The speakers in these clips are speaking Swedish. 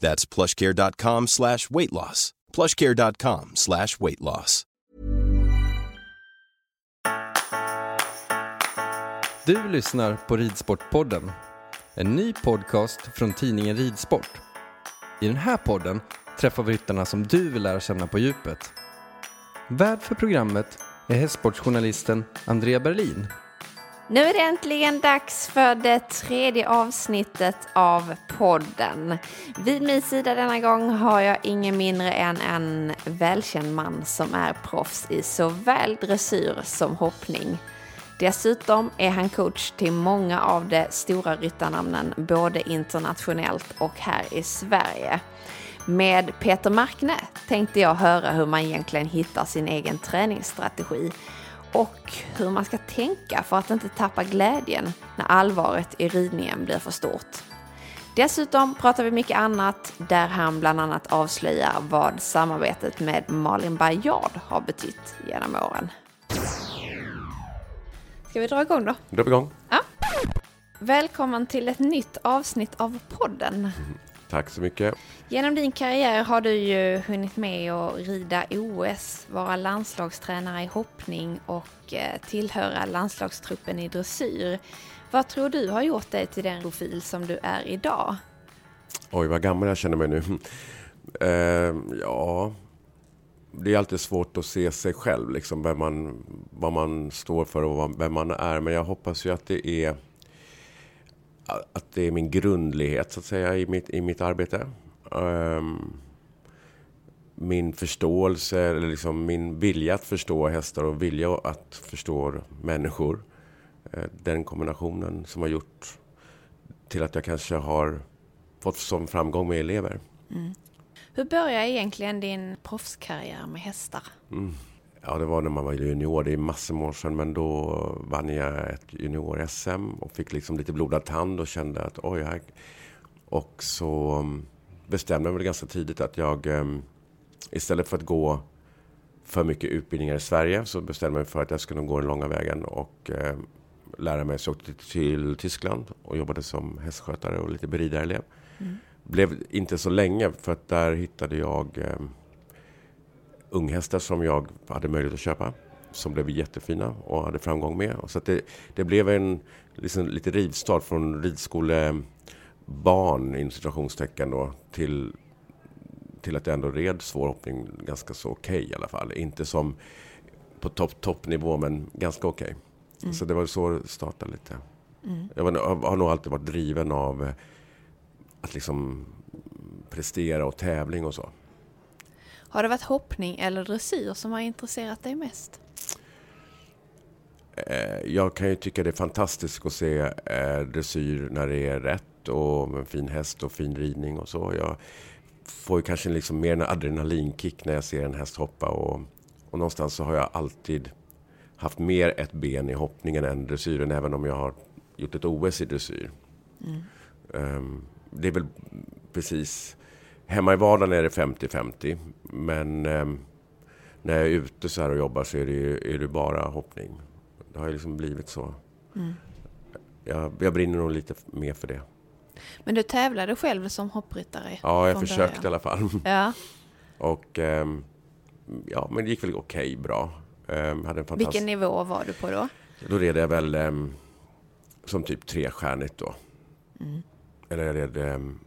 That's plushcare.com slash weight loss. plushcare.com slash weight loss. Du lyssnar på Ridsportpodden, en ny podcast från tidningen Ridsport. I den här podden träffar vi ryttarna som du vill lära känna på djupet. Värd för programmet är hästsportsjournalisten Andrea Berlin. Nu är det äntligen dags för det tredje avsnittet av podden. Vid min sida denna gång har jag ingen mindre än en välkänd man som är proffs i såväl dressyr som hoppning. Dessutom är han coach till många av de stora ryttarnamnen både internationellt och här i Sverige. Med Peter Markne tänkte jag höra hur man egentligen hittar sin egen träningsstrategi och hur man ska tänka för att inte tappa glädjen när allvaret i ridningen blir för stort. Dessutom pratar vi mycket annat där han bland annat avslöjar vad samarbetet med Malin Bajard har betytt genom åren. Ska vi dra igång då? Då är vi igång. Ja. Välkommen till ett nytt avsnitt av podden. Tack så mycket. Genom din karriär har du ju hunnit med att rida OS, vara landslagstränare i hoppning och eh, tillhöra landslagstruppen i dressyr. Vad tror du har gjort dig till den profil som du är idag? Oj, vad gammal jag känner mig nu. Eh, ja, det är alltid svårt att se sig själv, liksom, vem man, vad man står för och vem man är. Men jag hoppas ju att det är att det är min grundlighet så att säga i mitt, i mitt arbete. Ehm, min förståelse, eller liksom min vilja att förstå hästar och vilja att förstå människor. Eh, den kombinationen som har gjort till att jag kanske har fått som framgång med elever. Hur började egentligen din proffskarriär med hästar? Ja, det var när man var junior. Det är massor med år sedan. Men då vann jag ett junior-SM och fick liksom lite blodad tand och kände att oj, här... Och så um, bestämde jag mig ganska tidigt att jag um, istället för att gå för mycket utbildningar i Sverige så bestämde jag mig för att jag skulle gå den långa vägen och um, lära mig. Så jag åkte till Tyskland och jobbade som hästskötare och lite beridarelev. Blev inte så länge för att där hittade jag um, unghästar som jag hade möjlighet att köpa. Som blev jättefina och hade framgång med. Så att det, det blev en liksom, lite rivstart från ridskolebarn inom situationstecken då till, till att jag ändå red svårhoppning ganska så okej i alla fall. Inte som på topp toppnivå men ganska okej. Så det var så det startade lite. Jag var, har, har nog alltid varit driven av eh, att liksom prestera och tävling och så. Har det varit hoppning eller dressyr som har intresserat dig mest? Eh, Jag kan ju tycka det är fantastiskt att se eh, dressyr när det är rätt och med en fin häst och fin ridning och så. Jag får kanske liksom mer en adrenalinkick när jag ser en häst hoppa och, och någonstans så har jag alltid haft mer ett ben i hoppningen än dressyren även om jag har gjort ett OS i dressyr. Ehm, det är väl precis... Hemma i vardagen är det 50-50 men ehm, när jag är ute så här och jobbar så är det, ju, är det bara hoppning. Det har ju liksom blivit så. Mm. Jag, jag brinner nog lite mer för det. Men du tävlade själv som hoppryttare? Ja, jag försökte i början. alla fall. Ja. Och ehm, ja, men det gick väl okej bra. Um, hade en fantastisk... Vilken nivå var du på då? Då red jag väl ehm, som typ trestjärnigt då. Mm. Eller jag red, ehm,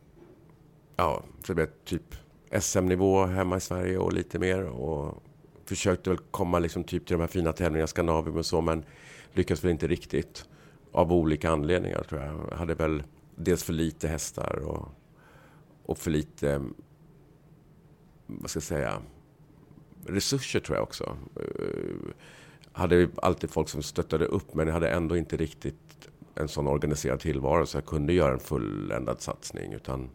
ja, så det blev typ SM-nivå hemma i Sverige och lite mer. Och försökte väl komma liksom typ till de här fina tävlingarna, Skandinavium och så, men lyckades väl inte riktigt. Av olika anledningar tror jag. Jag hade väl dels för lite hästar och, och för lite, vad ska jag säga, resurser tror jag också. Jag hade alltid folk som stöttade upp men jag hade ändå inte riktigt en sån organiserad tillvaro så jag kunde göra en fulländad satsning utan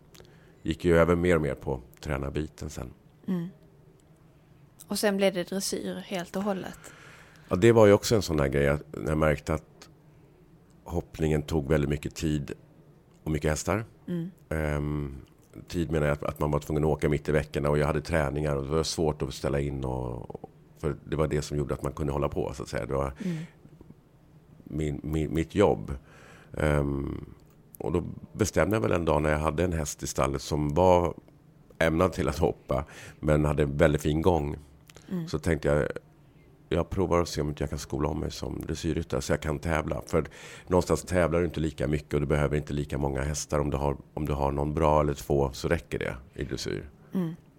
gick ju över mer och mer på tränarbiten sen. Och sen blev det dressyr helt och hållet. Ja, det var ju också en sån där grej att när jag märkte att hoppningen tog väldigt mycket tid och mycket hästar. Ehm, tid menar jag att, att man var tvungen att åka mitt i veckorna och jag hade träningar och det var svårt att ställa in och för det var det som gjorde att man kunde hålla på så att säga. Det var min, min, mitt jobb. Ehm, och då bestämde jag väl en dag när jag hade en häst i stallet som var ämnad till att hoppa men hade väldigt fin gång. Så tänkte jag jag provar att se om jag kan skola om mig som dressyrryttare så jag kan tävla. För någonstans tävlar du inte lika mycket och du behöver inte lika många hästar. Om du har, om du har någon bra eller två så räcker det i dressyr.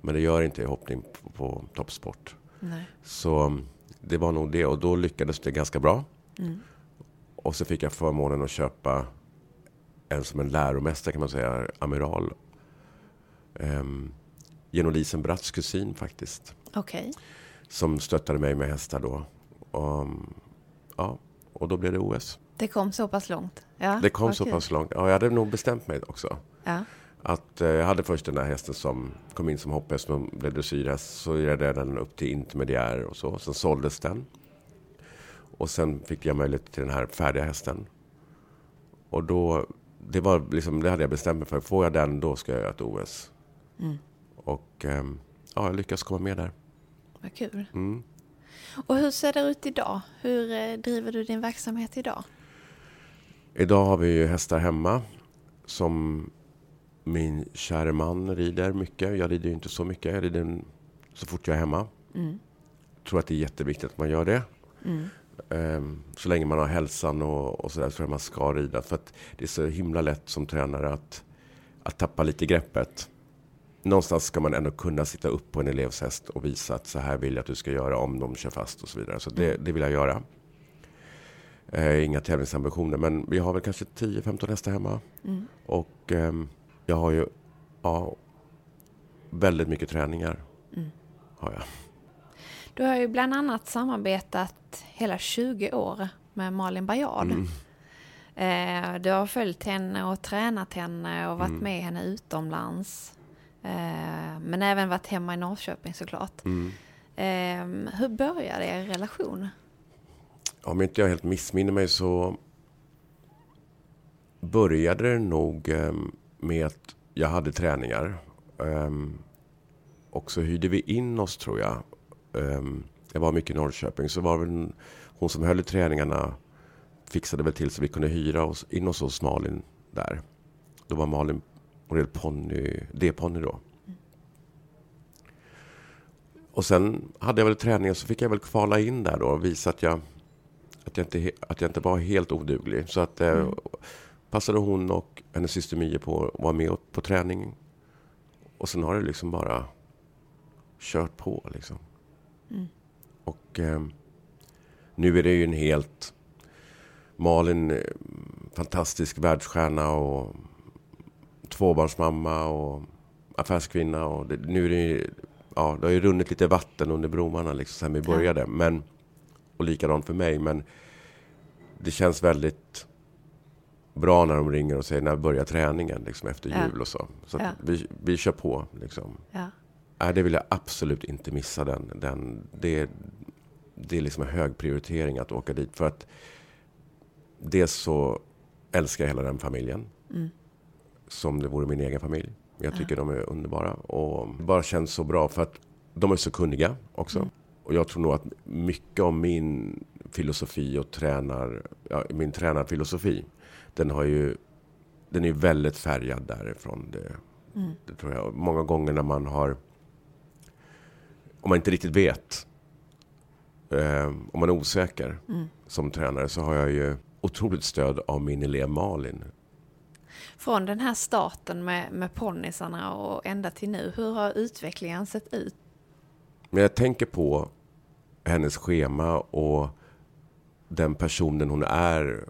Men det gör inte i hoppning på, på toppsport. Nej. Så mm, det var nog det och då lyckades det ganska bra. Och så fick jag förmånen att köpa en som en läromästare kan man säga, amiral. Um, genom Lisen Bratts kusin faktiskt. Okej. Som stöttade mig med hästar då. Och, ja, och då blev det OS. Det kom så pass långt? Ja, Det kom så kul. pass långt. Ja, jag hade nog bestämt mig också. Ja. Att eh, jag hade först den där hästen som kom in som hopphäst och blev dressyrhäst. Så red jag den upp till intermediär och så. Sen såldes den. Och sen fick jag möjlighet till den här färdiga hästen. Och då, det var liksom, det hade jag bestämt mig för. Får jag den, då ska jag göra ett OS. Och ehm, ja, jag lyckas komma med där. Vad kul. Mm. Och hur ser det ut idag? Hur eh, driver du din verksamhet idag? Idag har vi ju hästar hemma som min kära man rider mycket. Jag rider ju inte så mycket. Jag rider så fort jag är hemma. tror att det är jätteviktigt att man gör det. Ehm, Så länge man har hälsan och, och sådär tror jag man ska rida. För att det är så himla lätt som tränare att, att tappa lite greppet. Någonstans ska man ändå kunna sitta upp på en elevs häst och visa att så här vill jag att du ska göra om de kör fast och så vidare. Så det, det vill jag göra. Eh, inga tävlingsambitioner, men vi har väl kanske 10-15 hästar hemma. Och ehm, jag har ju ja, väldigt mycket träningar. Har jag. Du har ju bland annat samarbetat hela 20 år med Malin Bajard. Eh, du har följt henne och tränat henne och varit med henne utomlands. Eh, men även varit hemma i Norrköping såklart. Eh, hur började er relation? Om inte jag helt missminner mig så började det nog ehm, med att jag hade träningar. Ehm, och så hyrde vi in oss tror jag. Ehm, jag var mycket i Norrköping så var väl hon som höll i träningarna fixade väl till så vi kunde hyra oss in oss hos Malin där. Då var Malin och red ponny, D-ponny då. Och sen hade jag väl träningar så fick jag väl kvala in där då och visa att jag att jag inte, att jag inte var helt oduglig. Så att eh, passade hon och hennes syster Mie på att vara med på träning. Och sen har det liksom bara kört på liksom. Och eh, nu är det ju en helt Malin, eh, fantastisk världsstjärna och tvåbarnsmamma och affärskvinna. Och det, nu är det ju, ja, det har ju runnit lite vatten under broarna liksom sen vi började. Men, och likadant för mig. Men det känns väldigt bra när de ringer och säger när börjar träningen liksom efter Ja. jul och så. Så Ja. vi, vi kör på liksom. Ja. Nej, det vill jag absolut inte missa. Den, den, det, det är liksom en hög prioritering att åka dit. För att dels så älskar jag hela den familjen. Som det vore min egen familj. Jag tycker de är underbara. Och det bara känns så bra för att de är så kunniga också. och jag tror nog att mycket av min filosofi och tränar, ja, min tränarfilosofi, den har ju, den är väldigt färgad därifrån. Det, mm. det tror jag. Många gånger när man har, om man inte riktigt vet, eh, om man är osäker mm. som tränare så har jag ju otroligt stöd av min elev Malin. Från den här starten med, med ponnysarna och ända till nu, hur har utvecklingen sett ut? Men jag tänker på hennes schema och den personen hon är.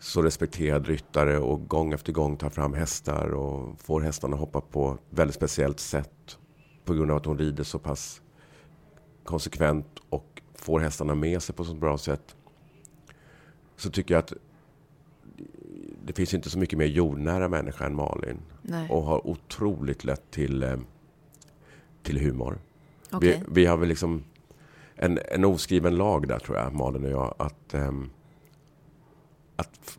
Så respekterad ryttare och gång efter gång tar fram hästar och får hästarna hoppa på ett väldigt speciellt sätt. På grund av att hon rider så pass konsekvent och får hästarna med sig på så bra sätt. Så tycker jag att det finns inte så mycket mer jordnära människa än Malin. Nej. Och har otroligt lätt till, eh, till humor. Okay. Vi, vi, har väl liksom en, en oskriven lag där tror jag, Malin och jag. Att, um, att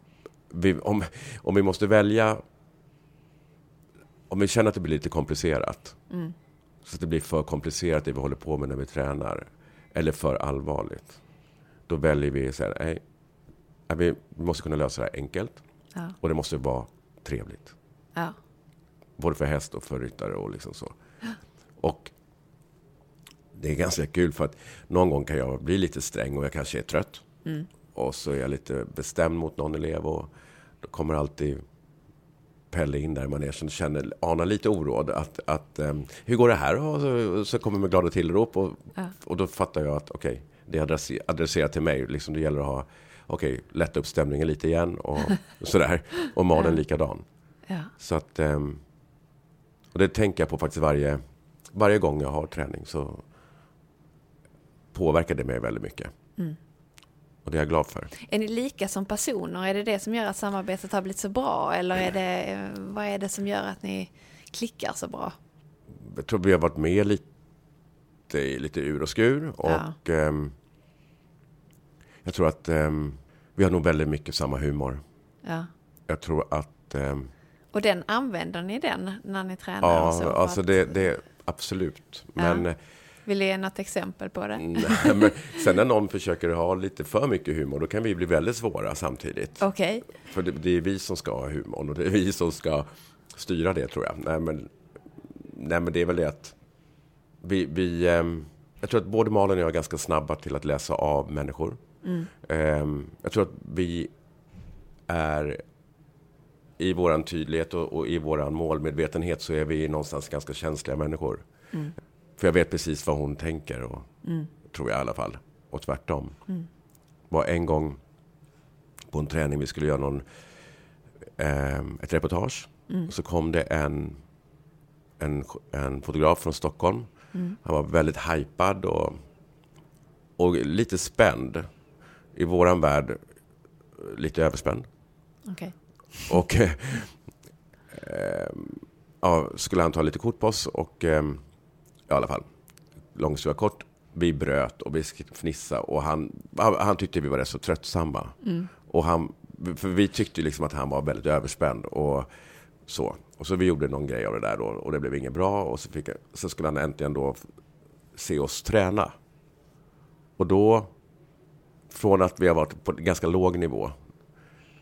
vi, om, om vi måste välja, om vi känner att det blir lite komplicerat. Mm. Så att det blir för komplicerat det vi håller på med när vi tränar. Eller för allvarligt. Då väljer vi så här, nej, vi måste kunna lösa det här enkelt. Ja. Och det måste vara trevligt. Ja. Både för häst och för ryttare och liksom så. Och det är ganska kul för att någon gång kan jag bli lite sträng och jag kanske är trött. Mm. Och så är jag lite bestämd mot någon elev och då kommer alltid Pelle in där i manegen känner, anar lite oråd. Att, att, um, hur går det här? Och så, så kommer med glada tillrop och, ja. och då fattar jag att okej, okay, det är adresserat till mig. Liksom, det gäller att ha, okej, okay, lätta upp stämningen lite igen och sådär. Och Malin ja. likadan. Ja. Så att, um, och det tänker jag på faktiskt varje, varje gång jag har träning. Så påverkar det mig väldigt mycket. Mm. Och det är jag glad för. Är ni lika som personer? Är det det som gör att samarbetet har blivit så bra? Eller är det, vad är det som gör att ni klickar så bra? Jag tror vi har varit med lite, lite ur och skur. Ja. Och um, jag tror att um, vi har nog väldigt mycket samma humor. Ja. Jag tror att... Um, och den använder ni den när ni tränar? Ja, alltså att... det, det absolut. Men ja. Vill du ge något exempel på det? Nej, men sen när någon försöker ha lite för mycket humor, då kan vi bli väldigt svåra samtidigt. Okej. Okay. För det, det, är vi som ska ha humorn och det är vi som ska styra det, tror jag. Nej, men, nej, men det är väl det att vi... vi um, jag tror att både Malin och jag är ganska snabba till att läsa av människor. Mm. Um, jag tror att vi är i vår tydlighet och, och, i vår målmedvetenhet så är vi någonstans ganska känsliga människor. Mm. För jag vet precis vad hon tänker, och, mm. tror jag i alla fall. Och tvärtom. Mm. var en gång på en träning, vi skulle göra någon, eh, ett reportage. Mm. Och så kom det en, en, en fotograf från Stockholm. Han var väldigt hypad och, och lite spänd. I våran värld lite överspänd. Okay. Och eh, ja, skulle han ta lite kort på oss och eh, i alla fall, lång historia kort, vi bröt och vi fnissade och han, han tyckte vi var rätt så tröttsamma. Mm. Och han, för vi tyckte liksom att han var väldigt överspänd och så. Och så vi gjorde någon grej av det där då och det blev inget bra och så, fick, så skulle han äntligen då se oss träna. Och då, från att vi har varit på ganska låg nivå,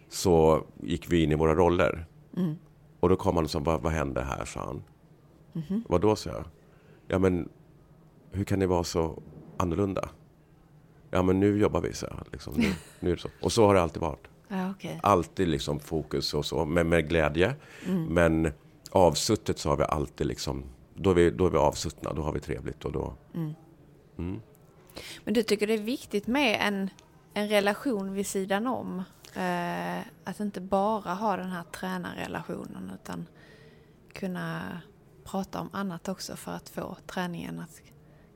så gick vi in i våra roller. Mm. Och då kom han och sa, vad, vad hände här, sa han. Mm -hmm. Vad då, sa jag ja men hur kan ni vara så annorlunda? Ja men nu jobbar vi så här, liksom, nu, nu är det så. Och så har det alltid varit. Ja, okay. Alltid liksom fokus och så, men med glädje. Mm. Men avsuttet så har vi alltid liksom, då är vi, då är vi avsuttna, då har vi trevligt och då... Mm. Mm. Men du tycker det är viktigt med en, en relation vid sidan om? Eh, att inte bara ha den här tränarrelationen utan kunna prata om annat också för att få träningen att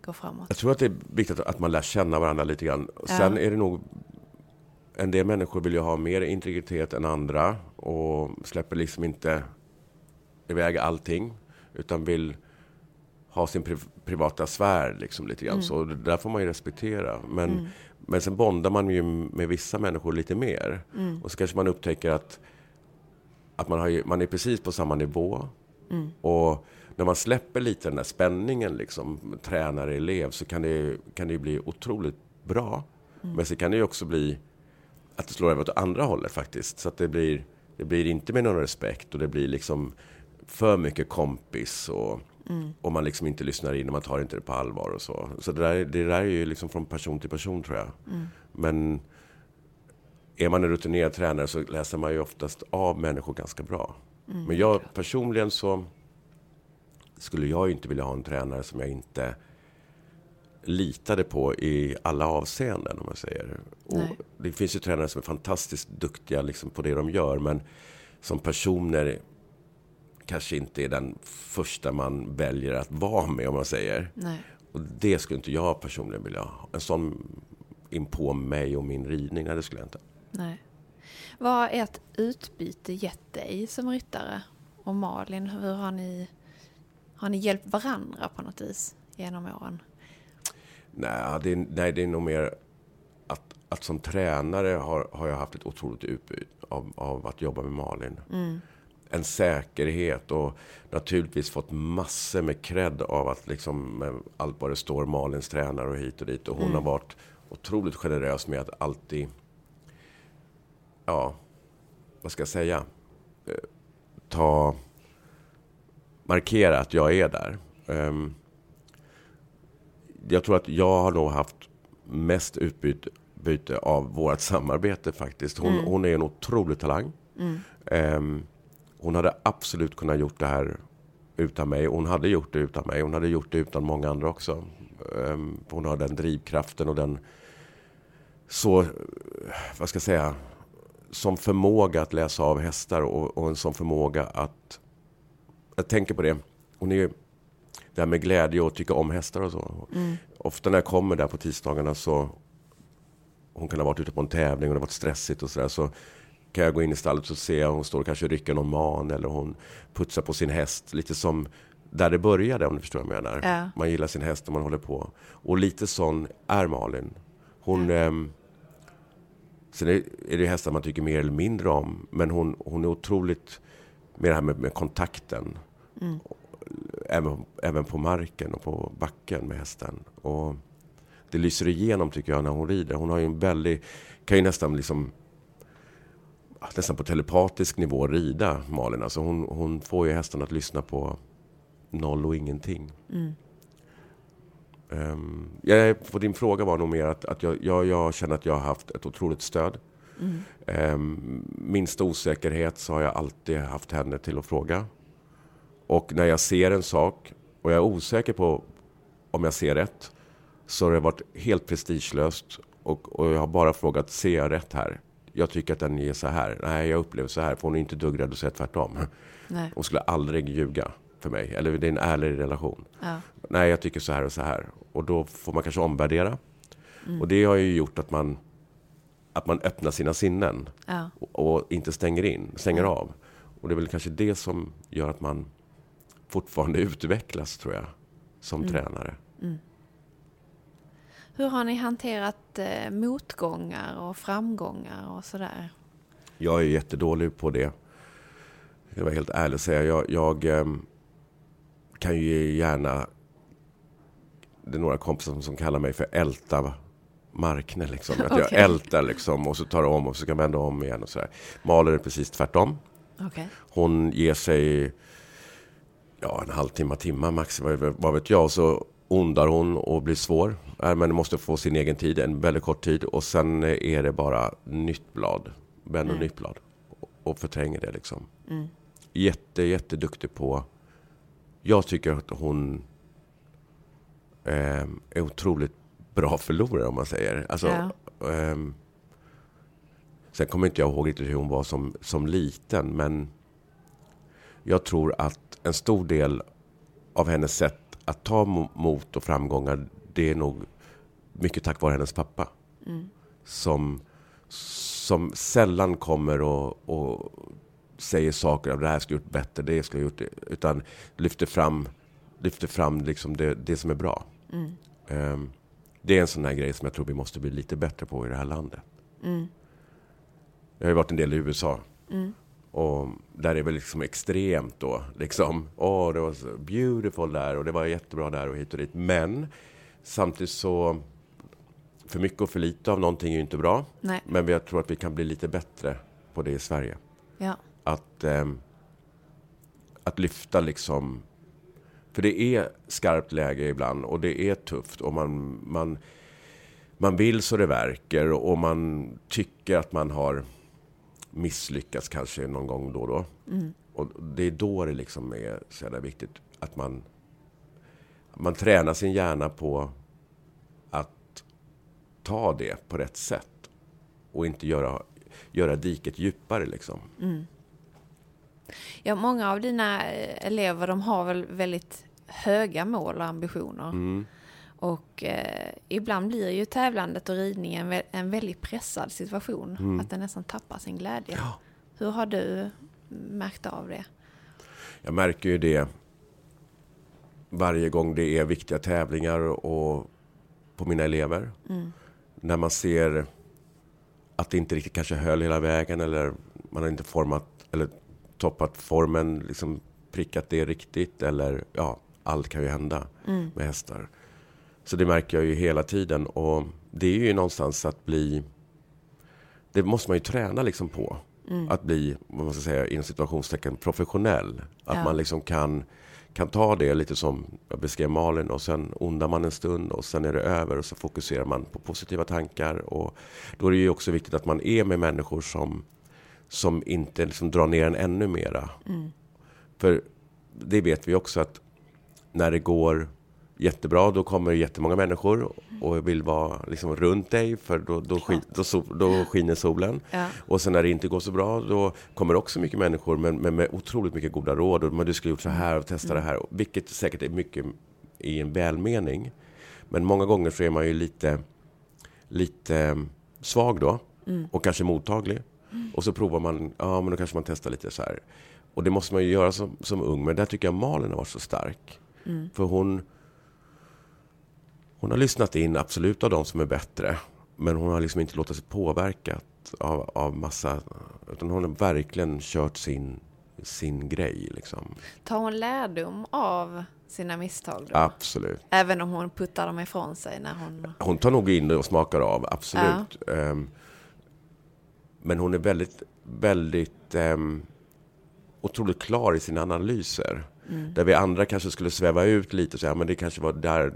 gå framåt. Jag tror att det är viktigt att man lär känna varandra lite grann. Sen ja. är det nog en del människor vill ju ha mer integritet än andra och släpper liksom inte iväg allting utan vill ha sin pri privata sfär liksom lite grann. Mm. Så det där får man ju respektera. Men, mm. men sen bondar man ju med vissa människor lite mer. Mm. Och så kanske man upptäcker att, att man, har, man är precis på samma nivå. Mm. Och när man släpper lite den där spänningen, liksom, tränare-elev, så kan det, kan det bli otroligt bra. Mm. Men så kan det ju också bli att det slår över åt andra hållet faktiskt. Så att det blir, det blir inte med någon respekt och det blir liksom för mycket kompis och, mm. och man liksom inte lyssnar in och man tar inte det på allvar och så. Så det där, det där är ju liksom från person till person tror jag. Mm. Men är man en rutinerad tränare så läser man ju oftast av människor ganska bra. Mm. Men jag personligen så skulle jag inte vilja ha en tränare som jag inte litade på i alla avseenden. om man säger. Det finns ju tränare som är fantastiskt duktiga liksom, på det de gör. Men som personer kanske inte är den första man väljer att vara med om man säger. Nej. Och det skulle inte jag personligen vilja ha. En sån in på mig och min ridning, nej det skulle jag inte. Nej. Vad har ert utbyte gett dig som ryttare? Och Malin, hur har ni, har ni hjälpt varandra på något vis genom åren? Nej, det är, nej, det är nog mer att, att som tränare har, har jag haft ett otroligt utbyte av, av att jobba med Malin. Mm. En säkerhet och naturligtvis fått massor med cred av att liksom allt vad det står Malins tränare och hit och dit. Och hon mm. har varit otroligt generös med att alltid, ja, vad ska jag säga, eh, ta, markera att jag är där. Um, jag tror att jag har nog haft mest utbyte av vårt samarbete faktiskt. Hon, mm. hon är en otrolig talang. Mm. Um, hon hade absolut kunnat gjort det här utan mig. Hon hade gjort det utan mig. Hon hade gjort det utan många andra också. Um, hon har den drivkraften och den så, vad ska jag säga, som förmåga att läsa av hästar och, och en sån förmåga att, jag tänker på det, hon är ju det här med glädje och tycka om hästar och så. Mm. Ofta när jag kommer där på tisdagarna så, hon kan ha varit ute på en tävling och det har varit stressigt och sådär, så kan jag gå in i stallet och se hon står och kanske rycker någon man eller hon putsar på sin häst. Lite som där det började om du förstår vad jag menar. Ja. Man gillar sin häst och man håller på. Och lite sån är Malin. Hon... Ja. Ähm, sen är, är, det hästar man tycker mer eller mindre om. Men hon, hon är otroligt med det här med, med kontakten. Mm även, även på marken och på backen med hästen. Och det lyser igenom tycker jag när hon rider. Hon har ju en väldigt, kan ju nästan liksom nästan på telepatisk nivå rida Malin. Alltså hon, hon får ju hästen att lyssna på noll och ingenting. Mm. Um, ja, på din fråga var nog mer att, att jag, jag, jag känner att jag har haft ett otroligt stöd. Mm. Um, minsta osäkerhet så har jag alltid haft henne till att fråga. Och när jag ser en sak och jag är osäker på om jag ser rätt så har det varit helt prestigelöst och, och jag har bara frågat, ser jag rätt här? Jag tycker att den är så här. Nej, jag upplever så här. För hon är inte dugg rädd att säga tvärtom. Nej. Hon skulle aldrig ljuga för mig. Eller det är en ärlig relation. Ja. Nej, jag tycker så här och så här. Och då får man kanske omvärdera. Mm. Och det har ju gjort att man, att man öppnar sina sinnen. Ja. Och, och, inte stänger in, stänger ja. av. Och det är väl kanske det som gör att man fortfarande utvecklas, tror jag, som mm. tränare. Mm. Hur har ni hanterat eh, motgångar och framgångar och sådär? Jag är jättedålig på det. Jag var helt ärlig och säga. Jag, jag eh, kan ju gärna... Det är några kompisar som kallar mig för älta Markne. Liksom. Att okay. jag ältar liksom, och så tar om och så kan vända om igen. och så där. Malin är precis tvärtom. Okay. Hon ger sig ja, en halvtimme, timme max, vad vet jag. Så ondar hon och blir svår. Äh, men måste få sin egen tid, en väldigt kort tid. Och sen är det bara nytt blad. Ben och mm. nytt blad. Och förtränger det liksom. Mm. Jätte, jätteduktig på... Jag tycker att hon eh, är otroligt bra förlorare om man säger. Alltså, ja. eh, sen kommer inte jag ihåg riktigt hur hon var som, som liten. Men jag tror att en stor del av hennes sätt att ta mot och framgångar, det är nog mycket tack vare hennes pappa. Mm. Som, som sällan kommer och, och säger saker av det här skulle jag gjort bättre, det skulle jag gjort, utan lyfter fram, lyfter fram liksom det, det som är bra. Mm. Um, det är en sån här grej som jag tror vi måste bli lite bättre på i det här landet. Mm. Jag har ju varit en del i USA. Mm. Och där är väl liksom extremt då. Liksom, åh, det var så beautiful där och det var jättebra där och hit och dit. Men samtidigt så, för mycket och för lite av någonting är ju inte bra. Nej. Men jag tror att vi kan bli lite bättre på det i Sverige. Ja. Att, ehm, att lyfta liksom, för det är skarpt läge ibland och det är tufft och man, man, man vill så det verkar och man tycker att man har misslyckats kanske någon gång då och då. Och det är då det liksom är så jävla viktigt att man, man tränar sin hjärna på att ta det på rätt sätt och inte göra, göra diket djupare liksom. ja, många av dina eh, elever de har väl väldigt höga mål och ambitioner. Mm. Och eh, ibland blir ju tävlandet och ridningen en väldigt pressad situation. Mm. Att den nästan tappar sin glädje. Hur har du märkt av det? Jag märker ju det varje gång det är viktiga tävlingar och på mina elever. När man ser att det inte riktigt kanske höll hela vägen eller man har inte format eller toppat formen, liksom prickat det riktigt eller ja, allt kan ju hända med hästar. Så det märker jag ju hela tiden och det är ju någonstans att bli det måste man ju träna liksom på. Att bli, vad man ska säga, inom situationstecken professionell. Att Ja. man liksom kan, kan ta det lite som jag beskrev Malin och sen ondar man en stund och sen är det över och så fokuserar man på positiva tankar. Och då är det ju också viktigt att man är med människor som, som inte liksom drar ner en ännu mera. För det vet vi också att när det går jättebra, då kommer jättemånga människor och vill vara liksom runt dig, för då, då, skin, då, då skiner solen. Ja. Och sen när det inte går så bra, då kommer också mycket människor, men, men med otroligt mycket goda råd. Och, men du skulle gjort så här och testa det här. Vilket säkert är mycket i en välmening. Men många gånger så är man ju lite, lite eh, svag då. Och kanske mottaglig. Och så provar man, ja men då kanske man testar lite så här. Och det måste man ju göra som, som ung. Men där tycker jag Malin har varit så stark. För hon, hon har lyssnat in absolut av de som är bättre. Men hon har liksom inte låtit sig påverkat av, av massa... Utan hon har verkligen kört sin, sin grej. Liksom. Tar hon lärdom av sina misstag då? Absolut. Även om hon puttar dem ifrån sig när hon... Hon tar nog in det och smakar av, absolut. Ehm, men hon är väldigt, väldigt um, otroligt klar i sina analyser. Där vi andra kanske skulle sväva ut lite och säga, men det kanske var där.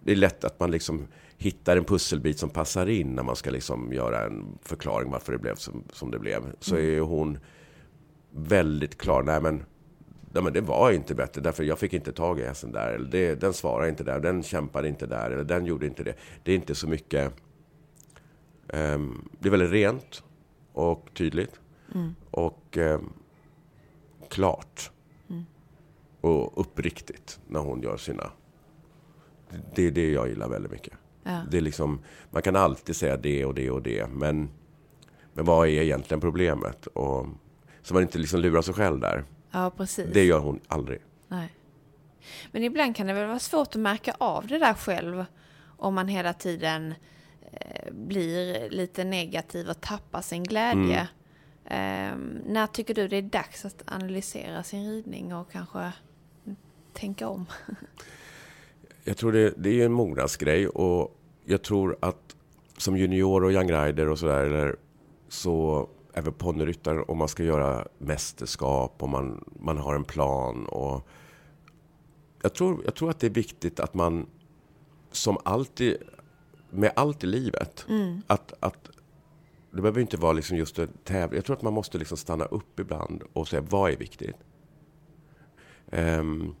Det är lätt att man liksom hittar en pusselbit som passar in när man ska liksom göra en förklaring varför det blev som, som det blev. Så är hon väldigt klar. Nej, men Ja, men det var inte bättre därför jag fick inte tag i hästen där. Eller det, den svarade inte där, den kämpade inte där, eller den gjorde inte det. Det är inte så mycket... ehm, det är väldigt rent och tydligt. Och ehm, klart. Och uppriktigt när hon gör sina... Det är det jag gillar väldigt mycket. Ja. Det är liksom, man kan alltid säga det och det och det, men, men vad är egentligen problemet? Och, så man inte liksom lurar sig själv där. Ja, precis. Det gör hon aldrig. Nej. Men ibland kan det väl vara svårt att märka av det där själv om man hela tiden eh, blir lite negativ och tappar sin glädje. Ehm, när tycker du det är dags att analysera sin ridning och kanske tänka om? Jag tror det, det är en mognadsgrej och jag tror att som junior och young rider och sådär, eller så även ponnyryttare, om man ska göra mästerskap och man, man har en plan och jag tror, jag tror att det är viktigt att man som alltid, med allt i livet, att, att det behöver inte vara liksom just en tävling. Jag tror att man måste liksom stanna upp ibland och säga vad är viktigt. Ehm,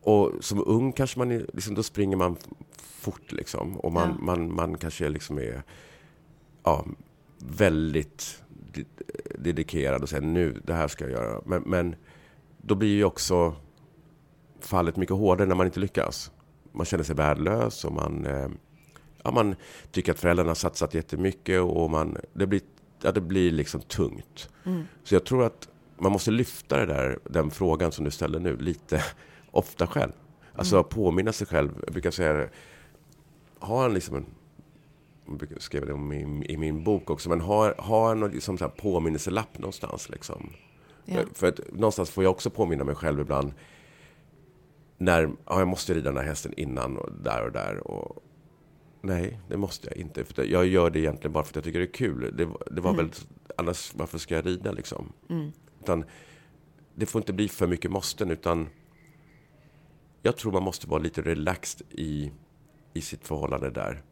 och som ung kanske man, är- liksom, då springer man fort liksom. Och man, Ja. man, man kanske liksom är ja, väldigt de- dedikerad och säger nu, det här ska jag göra. Men, men då blir ju också fallet mycket hårdare när man inte lyckas. Man känner sig värdelös och man, eh, ja, man tycker att föräldrarna har satsat jättemycket och man, det, blir, ja, det blir liksom tungt. Så jag tror att man måste lyfta det där, den frågan som du ställer nu lite ofta själv. Alltså påminna sig själv. Jag brukar säga det, ha en, liksom en Jag skrev det om i, i min bok också. Men ha, ha en liksom så här påminnelselapp någonstans. Liksom. Ja. För, för att någonstans får jag också påminna mig själv ibland. När ja, jag måste rida den här hästen innan och där och där. Och, nej, det måste jag inte. För jag gör det egentligen bara för att jag tycker det är kul. Det, det var Mm. väl, annars varför ska jag rida liksom? Mm. Utan det får inte bli för mycket måsten. Utan jag tror man måste vara lite relaxed i, i sitt förhållande där.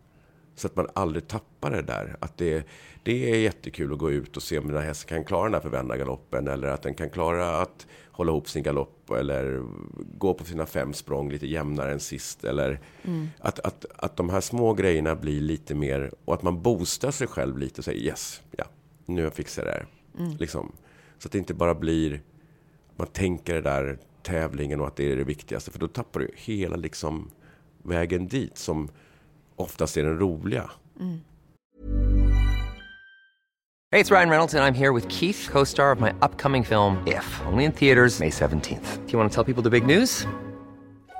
Så att man aldrig tappar det där. Att det, det är jättekul att gå ut och se om den här hästen kan klara den här förvända galoppen. Eller att den kan klara att hålla ihop sin galopp. Eller gå på sina fem språng lite jämnare än sist. Eller att, att, att de här små grejerna blir lite mer... Och att man boostar sig själv lite och säger yes, ja, nu har jag fixat det här. Liksom. Så att det inte bara blir... Man tänker det där tävlingen och att det är det viktigaste. För då tappar du hela liksom vägen dit som oftast är den roliga. Hej, det är Ryan Reynolds, jag är här med Keith, co star of my upcoming film, If, only in theaters, May 17th. Do you want to tell people the big news?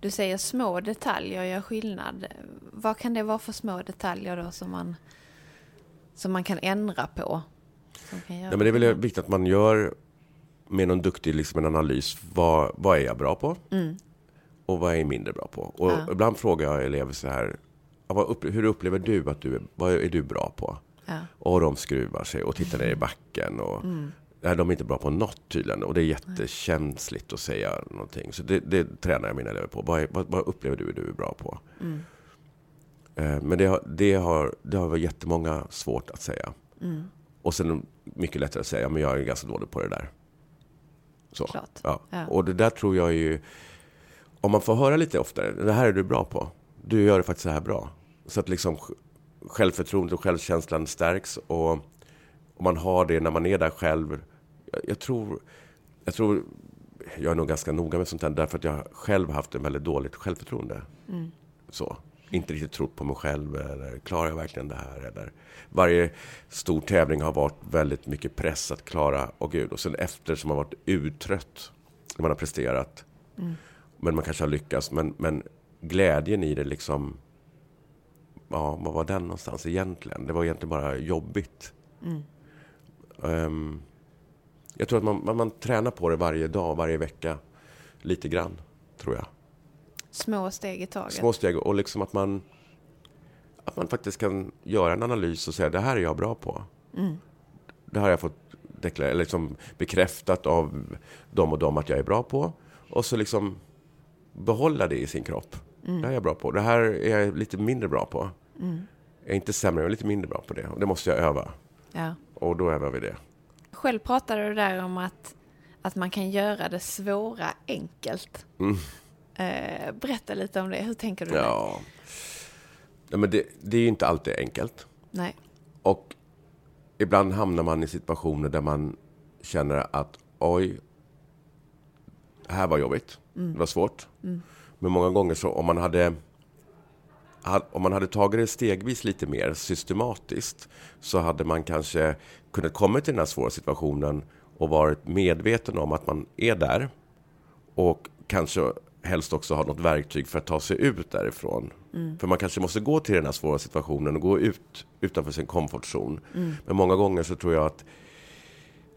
Du säger små detaljer gör skillnad. Vad kan det vara för små detaljer då som man, som man kan ändra på? Kan Ja, men det är väl viktigt att man gör med någon duktig liksom, en analys. Vad, vad är jag bra på? Och vad är jag mindre bra på? Och Ja. ibland frågar jag elever så här. hur upplever du att du är, vad är du bra på? Ja. Och de skruvar sig och tittar ner i backen. Och, nej, de är inte bra på något tydligen. Och det är jättekänsligt att säga någonting. Så det, det tränar jag mina elever på. Vad, vad, vad upplever du att du är bra på? Eh, Men det har, det, har, det har väl jättemånga svårt att säga. Och sen mycket lättare att säga, men jag är ganska dålig på det där. Så. Klart. Ja. Ja. Och det där tror jag är ju, om man får höra lite oftare, det här är du bra på. Du gör det faktiskt så här bra. Så att liksom sj- självförtroendet och självkänslan stärks. Och om man har det när man är där själv. Jag, jag tror, jag tror, jag är nog ganska noga med sånt här, därför att jag själv haft ett väldigt dåligt självförtroende. Så. Inte riktigt trott på mig själv eller klarar jag verkligen det här? Eller, varje stor tävling har varit väldigt mycket press att klara. Och gud, och sen efter som man varit uttrött när man har presterat. Men man kanske har lyckats. Men, men glädjen i det liksom. Ja, vad var den någonstans egentligen? Det var egentligen bara jobbigt. Ehm, Jag tror att man, man, man tränar på det varje dag, varje vecka. Lite grann, tror jag. Små steg i taget. Små steg och liksom att man, att man faktiskt kan göra en analys och säga det här är jag bra på. Mm. Det har jag fått liksom bekräftat av dem och dem att jag är bra på. Och så liksom behålla det i sin kropp. Mm. Det här är jag bra på. Det här är jag lite mindre bra på. Mm. Jag är inte sämre, jag är lite mindre bra på det. Och det måste jag öva. Ja. Och då övar vi det. Själv pratade du där om att, att man kan göra det svåra enkelt. Mm. Eh, berätta lite om det. Hur tänker du där? Ja. Nej, men det, det är ju inte alltid enkelt. Nej. Och ibland hamnar man i situationer där man känner att oj, det här var jobbigt. Mm. Det var svårt. Mm. Men många gånger så om man hade ha- om man hade tagit det stegvis lite mer systematiskt så hade man kanske kunnat komma till den här svåra situationen och varit medveten om att man är där och kanske helst också ha något verktyg för att ta sig ut därifrån. Mm. För man kanske måste gå till den här svåra situationen och gå ut utanför sin komfortzon. Mm. Men många gånger så tror jag att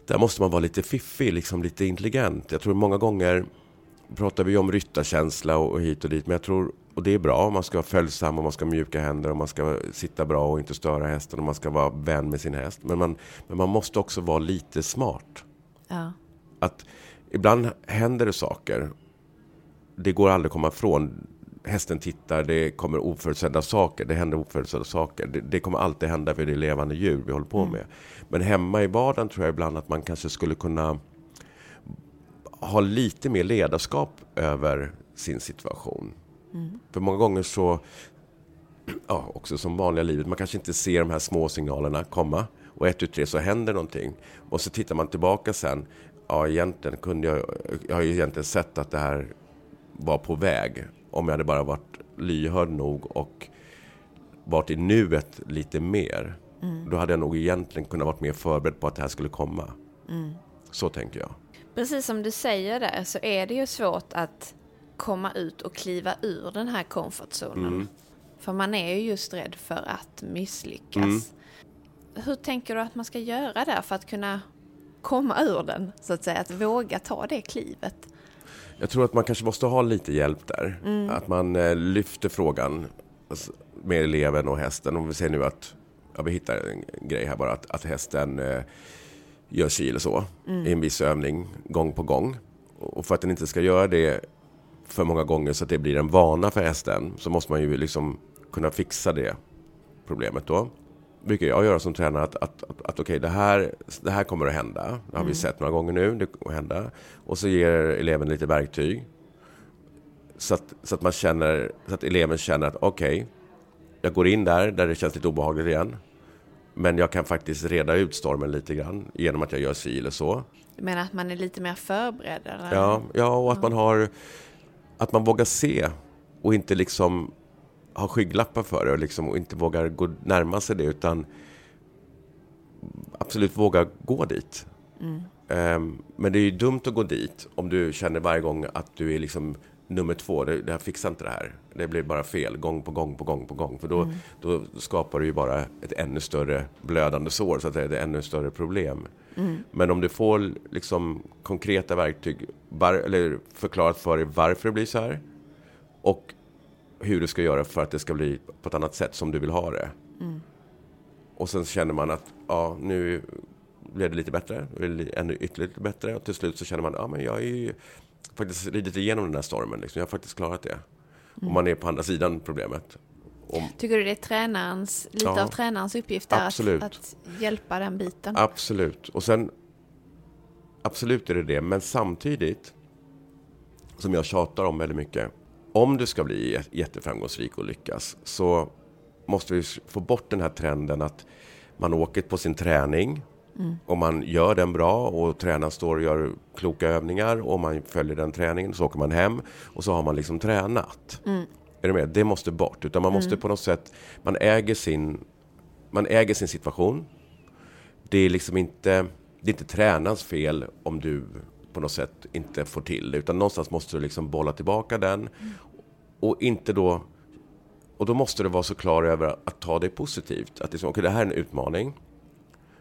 där måste man vara lite fiffig, liksom lite intelligent. Jag tror många gånger pratar vi om ryttarkänsla och, hit och dit, men jag tror, och det är bra, man ska vara följsam och man ska ha mjuka händer och man ska sitta bra och inte störa hästen och man ska vara vän med sin häst. Men man, men man måste också vara lite smart. Ja. Att ibland händer det saker. Det går aldrig att komma ifrån. Hästen tittar, det kommer oförutsedda saker. Det händer oförutsedda saker. Det, det kommer alltid hända för det är levande djur vi håller på med. Men hemma i vardagen tror jag ibland att man kanske skulle kunna ha lite mer ledarskap över sin situation. Mm. För många gånger så, ja, också som vanliga livet, man kanske inte ser de här små signalerna komma. Och ett, tu, tre så händer någonting. Och så tittar man tillbaka sen. Ja, egentligen kunde jag, jag har ju egentligen sett att det här var på väg. Om jag hade bara varit lyhörd nog och varit i nuet lite mer. Mm. Då hade jag nog egentligen kunnat varit mer förberedd på att det här skulle komma. Mm. Så tänker jag. Precis som du säger där så är det ju svårt att komma ut och kliva ur den här komfortzonen. Mm. För man är ju just rädd för att misslyckas. Mm. Hur tänker du att man ska göra där för att kunna komma ur den? Så att säga, att våga ta det klivet. Jag tror att man kanske måste ha lite hjälp där. Mm. Att man eh, lyfter frågan alltså, med eleven och hästen. Om vi säger nu att ja, vi hittar en grej här bara, att, att hästen eh, gör si eller så Mm. i en viss övning gång på gång. Och för att den inte ska göra det för många gånger så att det blir en vana för hästen så måste man ju liksom kunna fixa det problemet då. Brukar jag göra som tränare att, att, att, att okej, det, här, det här kommer att hända. Det har vi Mm. sett några gånger nu, det kommer att hända. Och så ger eleven lite verktyg. Så att, så att, man känner, så att eleven känner att okej, jag går in där, där det känns lite obehagligt igen. Men jag kan faktiskt reda ut stormen lite grann genom att jag gör si eller så. Du menar att man är lite mer förberedd? Eller? Ja, ja och att man har att man vågar se och inte liksom ha skygglappar för det och, liksom, och inte vågar gå närma sig det utan absolut våga gå dit. Mm. Ehm, men det är ju dumt att gå dit om du känner varje gång att du är liksom nummer två. Det, det här fixar inte det här. Det blir bara fel gång på gång på gång på gång. För då, Mm. då skapar du ju bara ett ännu större blödande sår, så att säga. Det är ett ännu större problem. Mm. Men om du får liksom konkreta verktyg, var, eller förklarat för dig varför det blir så här och hur du ska göra för att det ska bli på ett annat sätt som du vill ha det. Mm. Och sen känner man att ja, nu blev det lite bättre, ännu ytterligare lite bättre och till slut så känner man ja, men jag är ju faktiskt ridit igenom den här stormen. Liksom. Jag har faktiskt klarat det. Och man är på andra sidan problemet. Om, Tycker du det är tränarens, lite Ja. av tränarens uppgift där Absolut. att, att hjälpa den biten? Absolut. Och sen, absolut är det det. Men samtidigt, som jag tjatar om väldigt mycket. Om du ska bli jä- jätteframgångsrik och lyckas så måste vi få bort den här trenden att man åker på sin träning Mm. och man gör den bra och tränaren står och gör kloka övningar och man följer den träningen så åker man hem och så har man liksom tränat. Mm. Är du med? Det måste bort. Utan man måste Mm. på något sätt, man äger sin, man äger sin situation. Det är liksom inte, det är inte tränarens fel om du på något sätt inte får till det. Utan någonstans måste du liksom bolla tillbaka den. Och inte då, och då måste du vara så klar över att ta det positivt. Att liksom, okay, det här är en utmaning.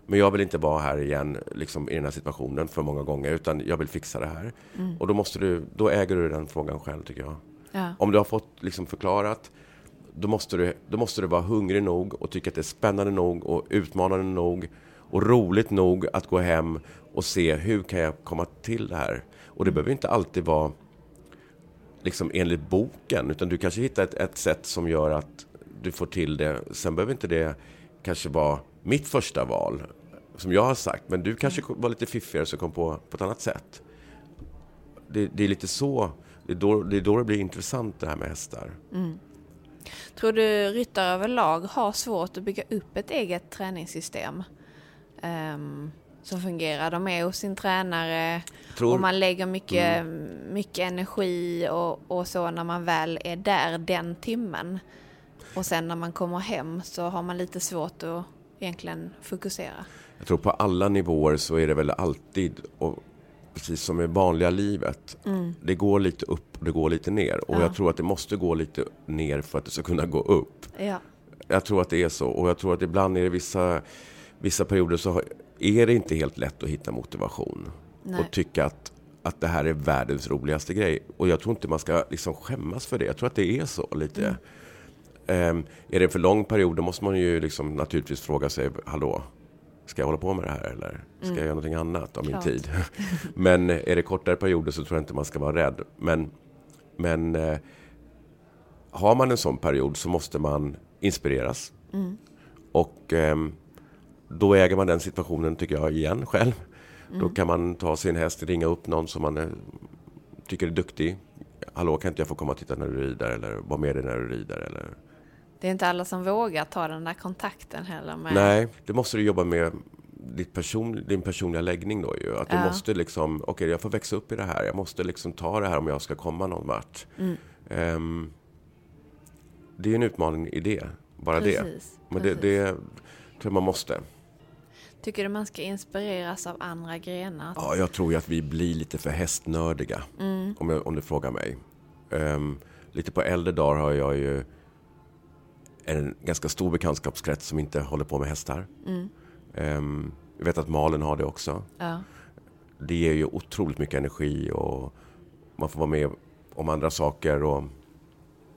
Men jag vill inte vara här igen liksom, i den här situationen för många gånger, utan jag vill fixa det här. Mm. Och då, måste du, då äger du den frågan själv, tycker jag. Ja. Om du har fått liksom, förklarat, då måste, du, då måste du vara hungrig nog och tycka att det är spännande nog och utmanande nog och roligt nog att gå hem och se hur kan jag komma till det här. Och det behöver inte alltid vara liksom enligt boken, utan du kanske hittar ett, ett sätt som gör att du får till det. Sen behöver inte det kanske vara mitt första val, som jag har sagt, men du kanske var lite fiffigare så kom på, på ett annat sätt. Det, det är lite så, det är, då, det är då det blir intressant det här med hästar. Mm. Tror du ryttare överlag har svårt att bygga upp ett eget träningssystem ehm, som fungerar? De är hos sin tränare Tror- och man lägger mycket, mycket energi och, och så när man väl är där den timmen. Och sen när man kommer hem så har man lite svårt att egentligen fokusera. Jag tror på alla nivåer så är det väl alltid, och precis som i vanliga livet, Mm. det går lite upp och det går lite ner. Och Ja. jag tror att det måste gå lite ner för att det ska kunna gå upp. Ja. Jag tror att det är så. Och jag tror att ibland är det vissa, vissa perioder så är det inte helt lätt att hitta motivation. Nej. Och tycka att, att det här är världens roligaste grej. Och jag tror inte man ska liksom skämmas för det. Jag tror att det är så lite. Mm. Ehm, är det en för lång period då måste man ju liksom naturligtvis fråga sig, hallå, ska jag hålla på med det här eller ska Mm. jag göra någonting annat av min tid? men är det kortare perioder så tror jag inte man ska vara rädd. Men, men eh, har man en sån period så måste man inspireras. Mm. Och ehm, då äger man den situationen, tycker jag, igen själv. Då Mm. kan man ta sin häst, ringa upp någon som man eh, tycker är duktig. Hallå, kan inte jag få komma och titta när du rider? Eller vara med dig när du rider? Eller... Det är inte alla som vågar ta den där kontakten heller med... Nej, det måste du jobba med ditt person, din personliga läggning då ju. Att du Ja. måste liksom, okej jag får växa upp i det här. Jag måste liksom ta det här om jag ska komma någon vart. Mm. Ehm, det är en utmaning i det, bara det. Precis, Men det, precis. det tror jag man måste. Tycker du man ska inspireras av andra grenar? Ja, jag tror ju att vi blir lite för hästnördiga. Mm. Om, jag, om du frågar mig. Ehm, lite på äldre dagar har jag ju en ganska stor bekantskapskrets som inte håller på med hästar. Mm. Ehm, jag vet att Malen har det också. Ja. Det ger ju otroligt mycket energi och man får vara med om andra saker och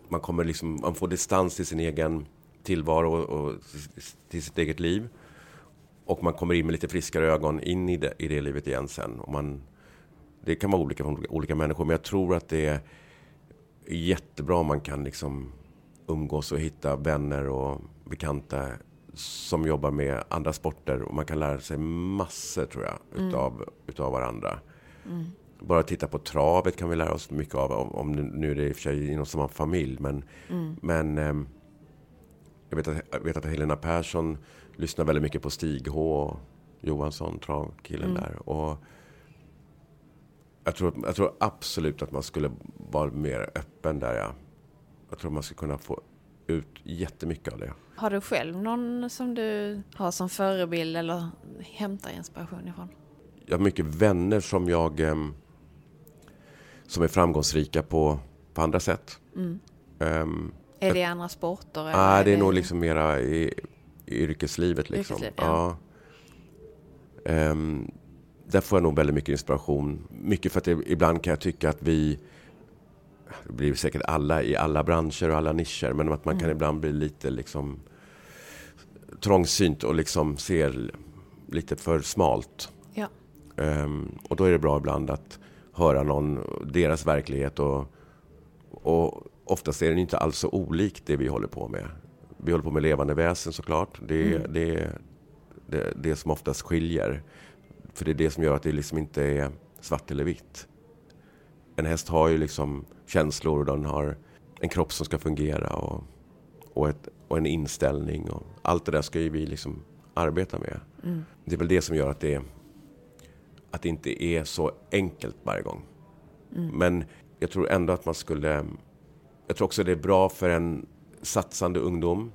man, kommer liksom, man får distans till sin egen tillvaro och, till sitt eget liv. Och man kommer in med lite friskare ögon in i det, i det livet igen sen. Och man, det kan vara olika från olika människor, men jag tror att det är jättebra om man kan liksom umgås och hitta vänner och bekanta som jobbar med andra sporter. Och man kan lära sig massor, tror jag, Mm. utav, utav varandra. Mm. Bara titta på travet kan vi lära oss mycket av. Om, om nu- är det i och för sig inom samma familj. Men, Mm. men ehm, jag, vet att, jag vet att Helena Persson lyssnar väldigt mycket på Stig H. Johansson, travkillen Mm. där. Och jag, tror, jag tror absolut att man skulle vara mer öppen där. Ja. Jag tror man skulle kunna få ut jättemycket av det. Har du själv någon som du har som förebild eller hämtar inspiration ifrån? jag har mycket vänner som jag ehm, som är framgångsrika på, på andra sätt. Mm. Ehm, Är det i andra sporter? Nej, det är nog liksom mera i, i yrkeslivet. Liksom. Yrkesliv, ja. ja. Ehm, där får jag nog väldigt mycket inspiration. Mycket för att det, ibland kan jag tycka att vi, det blir säkert alla i alla branscher och alla nischer, men att man kan Mm. ibland bli lite liksom trångsynt och liksom ser lite för smalt. Ja. Ehm, och då är det bra ibland att höra någon, deras verklighet och, och oftast är den inte alls så olik det vi håller på med. Vi håller på med levande väsen såklart. Det är Mm. det, det, det som oftast skiljer. För det är det som gör att det liksom inte är svart eller vitt. En häst har ju liksom känslor och den har en kropp som ska fungera och, och, ett, och en inställning. Och allt det där ska ju vi liksom arbeta med. Mm. Det är väl det som gör att det, att det inte är så enkelt varje gång. Mm. Men jag tror ändå att man skulle... Jag tror också det är bra för en satsande ungdom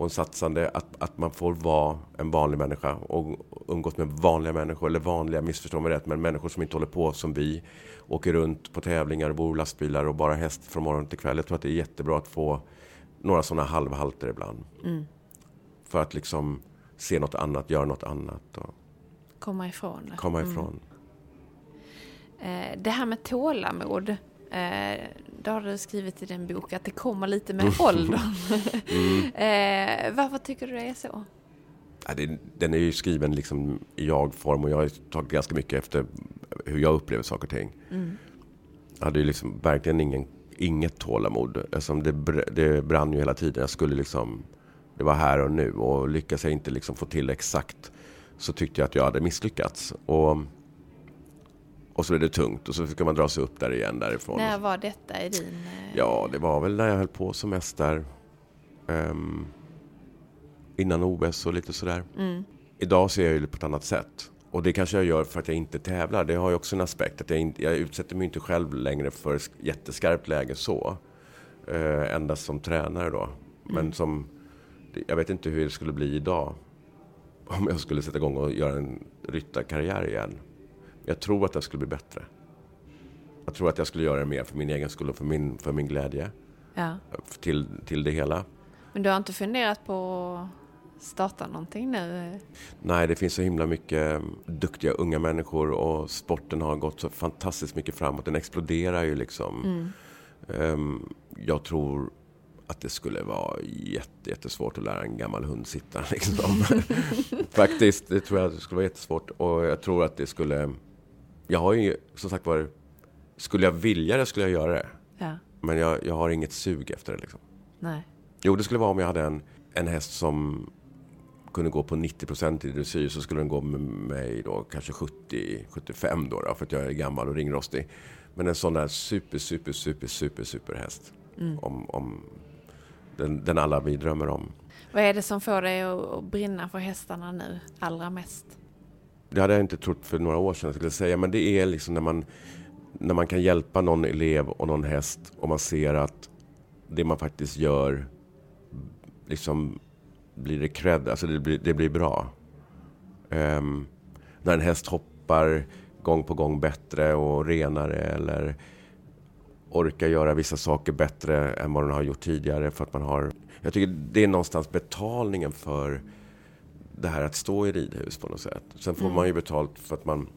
och en satsande att, att man får vara en vanlig människa och umgås med vanliga människor, eller vanliga, missförstå mig rätt, men människor som inte håller på som vi, åker runt på tävlingar, bor i lastbilar och bara häst från morgon till kväll. Jag tror att det är jättebra att få några sådana halvhalter ibland. Mm. För att liksom se något annat, göra något annat och Komma ifrån komma ifrån. Eh, det här med tålamod. Eh, det har du skrivit i din bok att det kommer lite med åldern. eh, varför tycker du det är så? Ja, det, den är ju skriven liksom i jag-form och jag har tagit ganska mycket efter hur jag upplever saker och ting. Mm. Jag hade ju liksom verkligen ingen, inget tålamod. Eftersom det, det brann ju hela tiden. Jag skulle liksom, det var här och nu och lyckas jag inte liksom få till exakt så tyckte jag att jag hade misslyckats. Och, och så är det tungt och så ska man dra sig upp där igen därifrån. När var detta i din... Eh, Ja, det var väl när jag höll på som mest där. ehm, innan OS och lite sådär. Mm. Idag ser jag ju det på ett annat sätt. Och det kanske jag gör för att jag inte tävlar. Det har ju också en aspekt. Att jag, inte, jag utsätter mig inte själv längre för sk- jätteskarpt läge så. Eh, endast som tränare då. Men Mm. som... Jag vet inte hur det skulle bli idag. Om jag skulle sätta igång och göra en ryttarkarriär igen. Jag tror att det skulle bli bättre. Jag tror att jag skulle göra det mer för min egen skull och för min, för min glädje. Ja. Till, till det hela. Men du har inte funderat på att starta någonting nu? Nej, det finns så himla mycket duktiga unga människor och sporten har gått så fantastiskt mycket framåt. Den exploderar ju liksom. Mm. Ehm, jag tror att det skulle vara jätte, jättesvårt att lära en gammal hund sitta. Liksom. Faktiskt, det tror jag det skulle vara jättesvårt. Och jag tror att det skulle... Jag har ju som sagt var... Skulle jag vilja det skulle jag göra det. Ja. Men jag, jag har inget sug efter det. Liksom. Nej. Jo, det skulle vara om jag hade en, en häst som kunde gå på 90% i dressyr så skulle den gå med mig då kanske 70-75 då, då för att jag är gammal och ringrostig. Men en sån där super, super, super, super, super häst. Mm. Om, om den, den alla vi drömmer om. Vad är det som får dig att, brinna för hästarna nu allra mest? Det hade jag inte trott för några år sedan jag skulle säga. Men det är liksom när man, när man kan hjälpa någon elev och någon häst och man ser att det man faktiskt gör liksom blir det cred, alltså det blir, det blir bra. Um, när en häst hoppar gång på gång bättre och renare eller orkar göra vissa saker bättre än vad den har gjort tidigare för att man har... Jag tycker det är någonstans betalningen för det här att stå i ridhus på något sätt. Sen får Mm. man ju betalt för att man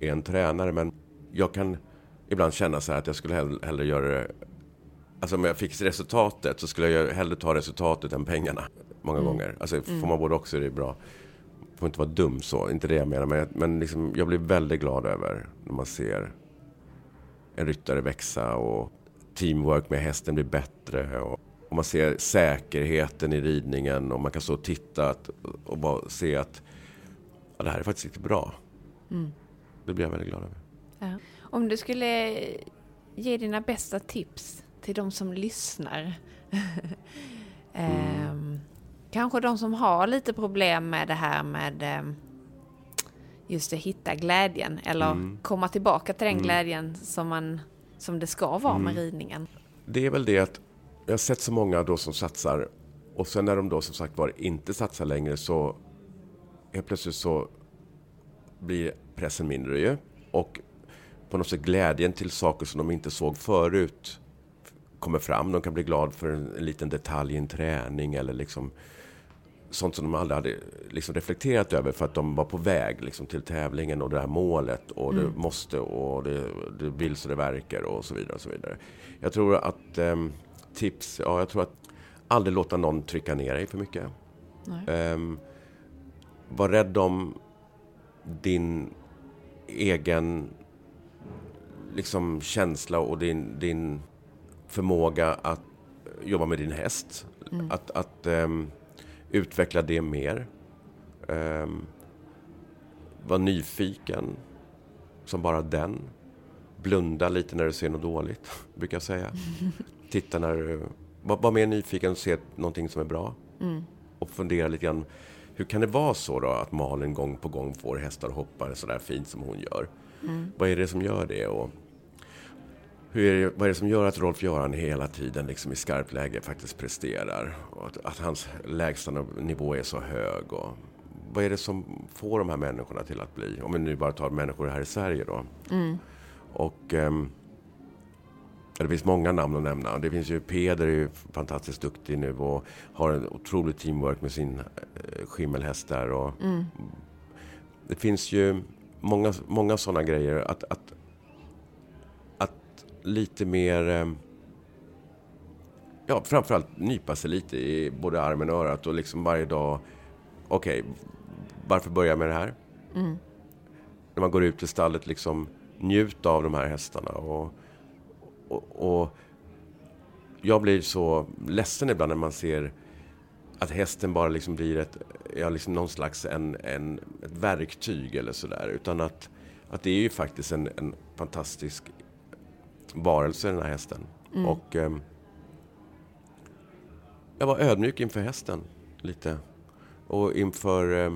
är en tränare men jag kan ibland känna så här att jag skulle hell- hellre göra det Alltså om jag fick resultatet så skulle jag hellre ta resultatet än pengarna. Många Mm. gånger. Alltså får Mm. man både också är det bra. Får inte vara dum så, inte det jag menar. Men, jag- men liksom, jag blir väldigt glad över när man ser en ryttare växa och teamwork med hästen blir bättre. Och, och man ser säkerheten i ridningen och man kan stå och titta att, och bara se att ja, det här är faktiskt lite bra. Mm. Det blir jag väldigt glad över. Ja. Om du skulle ge dina bästa tips till de som lyssnar. Ehm, kanske de som har lite problem med det här med ehm, just att hitta glädjen eller Mm. komma tillbaka till den Mm. glädjen som, man, som det ska vara med Mm. ridningen. Det är väl det att jag har sett så många då som satsar och sen när de då som sagt var inte satsar längre så helt plötsligt så blir pressen mindre ju. Och på något sätt glädjen till saker som de inte såg förut kommer fram. De kan bli glad för en, en liten detalj i en träning eller liksom sånt som de aldrig hade liksom reflekterat över för att de var på väg liksom till tävlingen och det här målet och det Mm. måste och det, det vill så det verkar och så vidare. Och så vidare. Jag tror att ehm, tips, ja jag tror att aldrig låta någon trycka ner dig för mycket. Ehm, var rädd om din egen liksom, känsla och din, din förmåga att jobba med din häst. Mm. Att, att ehm, utveckla det mer. Um, var nyfiken som bara den. Blunda lite när du ser något dåligt, brukar jag säga. Titta när du... Var, var mer nyfiken och se någonting som är bra. Mm. Och fundera lite grann. Hur kan det vara så då att Malin gång på gång får hästar att hoppa så där fint som hon gör? Mm. Vad är det som gör det? Och hur är det, vad är det som gör att Rolf-Göran hela tiden liksom i skarpt läge faktiskt presterar? Och att, att hans lägsta nivå är så hög? Och vad är det som får de här människorna till att bli, om vi nu bara tar människor här i Sverige då. Mm. Och ehm, Det finns många namn att nämna. Det finns ju Peder är ju fantastiskt duktig nu och har en otrolig teamwork med sin eh, skimmelhäst där. Och Mm. Det finns ju många, många sådana grejer. Att, att, att lite mer... eh, Ja, framförallt nypa sig lite i både armen och örat och liksom varje dag. Okej, varför börja med det här? Mm. när man går ut i stallet liksom njuta av de här hästarna. Och, och, och jag blir så ledsen ibland när man ser att hästen bara liksom blir ett, ja, liksom någon slags en, en, ett verktyg eller sådär. Utan att, att det är ju faktiskt en, en fantastisk varelse den här hästen. Mm. Och ehm, jag var ödmjuk inför hästen lite. Och inför, eh,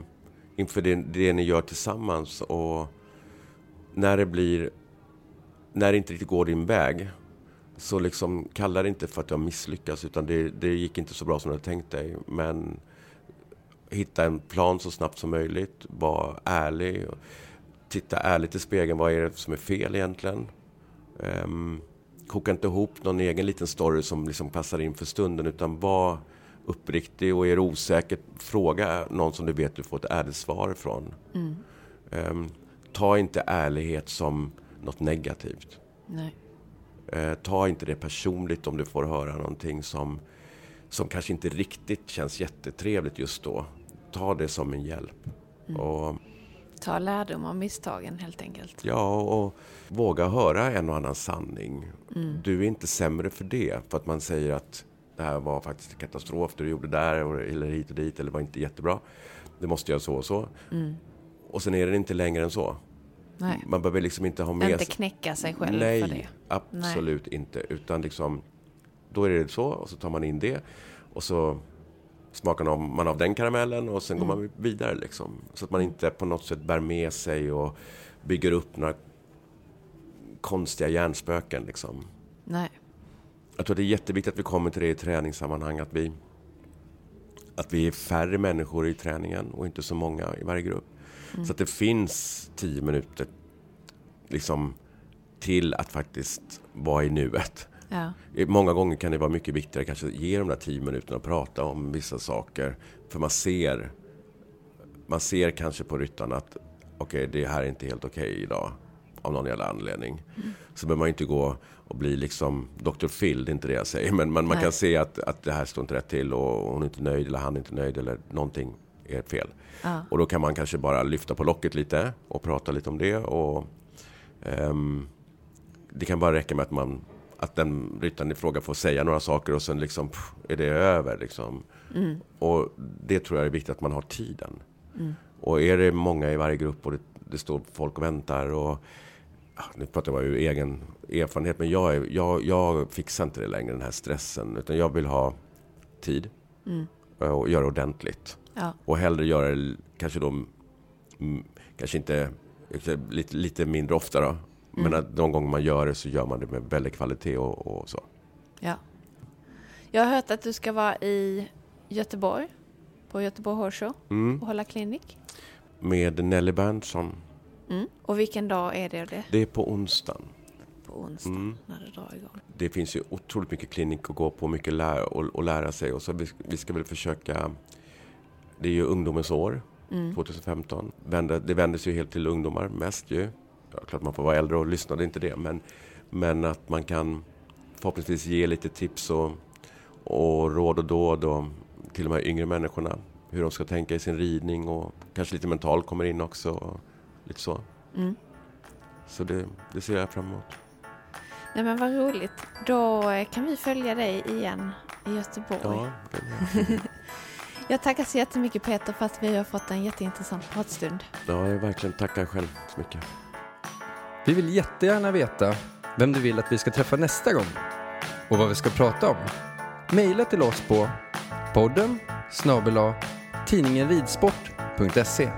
inför det, det ni gör tillsammans. Och när det blir, när det inte riktigt går din väg. Så liksom kalla det inte för att du har misslyckats. Utan det, det gick inte så bra som du hade tänkt dig. Men hitta en plan så snabbt som möjligt. Var ärlig. och Titta ärligt i spegeln. Vad är det som är fel egentligen? Um, koka inte ihop någon egen liten story som liksom passar in för stunden. Utan var uppriktig och är det osäkert, fråga någon som du vet du får ett ärligt svar ifrån. Mm. Ehm, ta inte ärlighet som något negativt. Nej. Eh, ta inte det personligt om du får höra någonting som, som kanske inte riktigt känns jättetrevligt just då. Ta det som en hjälp. Mm. Och, Ta lärdom av misstagen helt enkelt. ja, och våga höra en och annan sanning. Mm. Du är inte sämre för det, för att man säger att det här var faktiskt en katastrof, det du gjorde där, eller hit och dit, eller var inte jättebra. Det måste göra så och så. Mm. Och sen är det inte längre än så. Nej. Man behöver liksom inte ha med Inte sig- knäcka sig själv Nej, för det. absolut inte. Utan liksom, då är det så och så tar man in det. Och så smakar man- man av den karamellen och sen går Mm. man vidare. Liksom. Så att man inte på något sätt bär med sig och bygger upp några konstiga hjärnspöken. Liksom. Nej. Jag tror att det är jätteviktigt att vi kommer till det i träningssammanhang. Att vi, att vi är färre människor i träningen och inte så många i varje grupp. Mm. Så att det finns tio minuter liksom, till att faktiskt vara i nuet. Ja. Många gånger kan det vara mycket viktigare kanske att ge de där tio minuterna och prata om vissa saker. För man ser, man ser kanske på ryttaren att okej, det här är inte helt okej idag. Av någon jävla anledning. Så behöver man inte gå och bli liksom Dr. Phil, det är inte det jag säger. Men man, man kan se att, att det här står inte rätt till och hon är inte nöjd eller han är inte nöjd eller någonting är fel. Ja. Och då kan man kanske bara lyfta på locket lite och prata lite om det. Och, ehm, det kan bara räcka med att, man, att den ryttaren i fråga får säga några saker och sen liksom, pff, är det över. Liksom. Mm. Och det tror jag är viktigt att man har tiden. Mm. Och är det många i varje grupp och det, det står folk och väntar och nu pratar jag ju egen erfarenhet, men jag, är, jag, jag fixar inte det längre, den här stressen. Utan jag vill ha tid Mm. och göra ordentligt. Ja. Och hellre göra det kanske då, kanske inte, lite, lite mindre ofta då. Men Mm. att de gånger man gör det så gör man det med väldigt kvalitet och, och så. Ja. Jag har hört att du ska vara i Göteborg, på Göteborg Horse Mm. och hålla klinik. Med Nelly Berntsson. Mm. Och vilken dag är det? det? Det är på onsdagen. På onsdag Mm. när det drar igång. Det finns ju otroligt mycket klinik att gå på, mycket lä- och, och lära sig. Och så vi, vi ska väl försöka... Det är ju ungdomens år, Mm. 2015. Vänder, det vänder sig ju helt till ungdomar mest ju. Ja, klart man får vara äldre och lyssna, det är inte det. Men, men att man kan förhoppningsvis ge lite tips och, och råd och dåd och till de här yngre människorna. Hur de ska tänka i sin ridning och kanske lite mental kommer in också. Och lite så. Mm. Så det, det ser jag fram emot. Nej men vad roligt. Då kan vi följa dig igen i Göteborg. Ja, det Jag tackar så jättemycket Peter för att vi har fått en jätteintressant pratstund. Ja, jag verkligen tackar själv så mycket. Vi vill jättegärna veta vem du vill att vi ska träffa nästa gång och vad vi ska prata om. Maila till oss på podden snabel tidningenridsport.se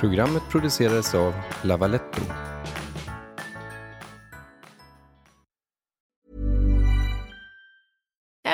Programmet producerades av Lavaletto.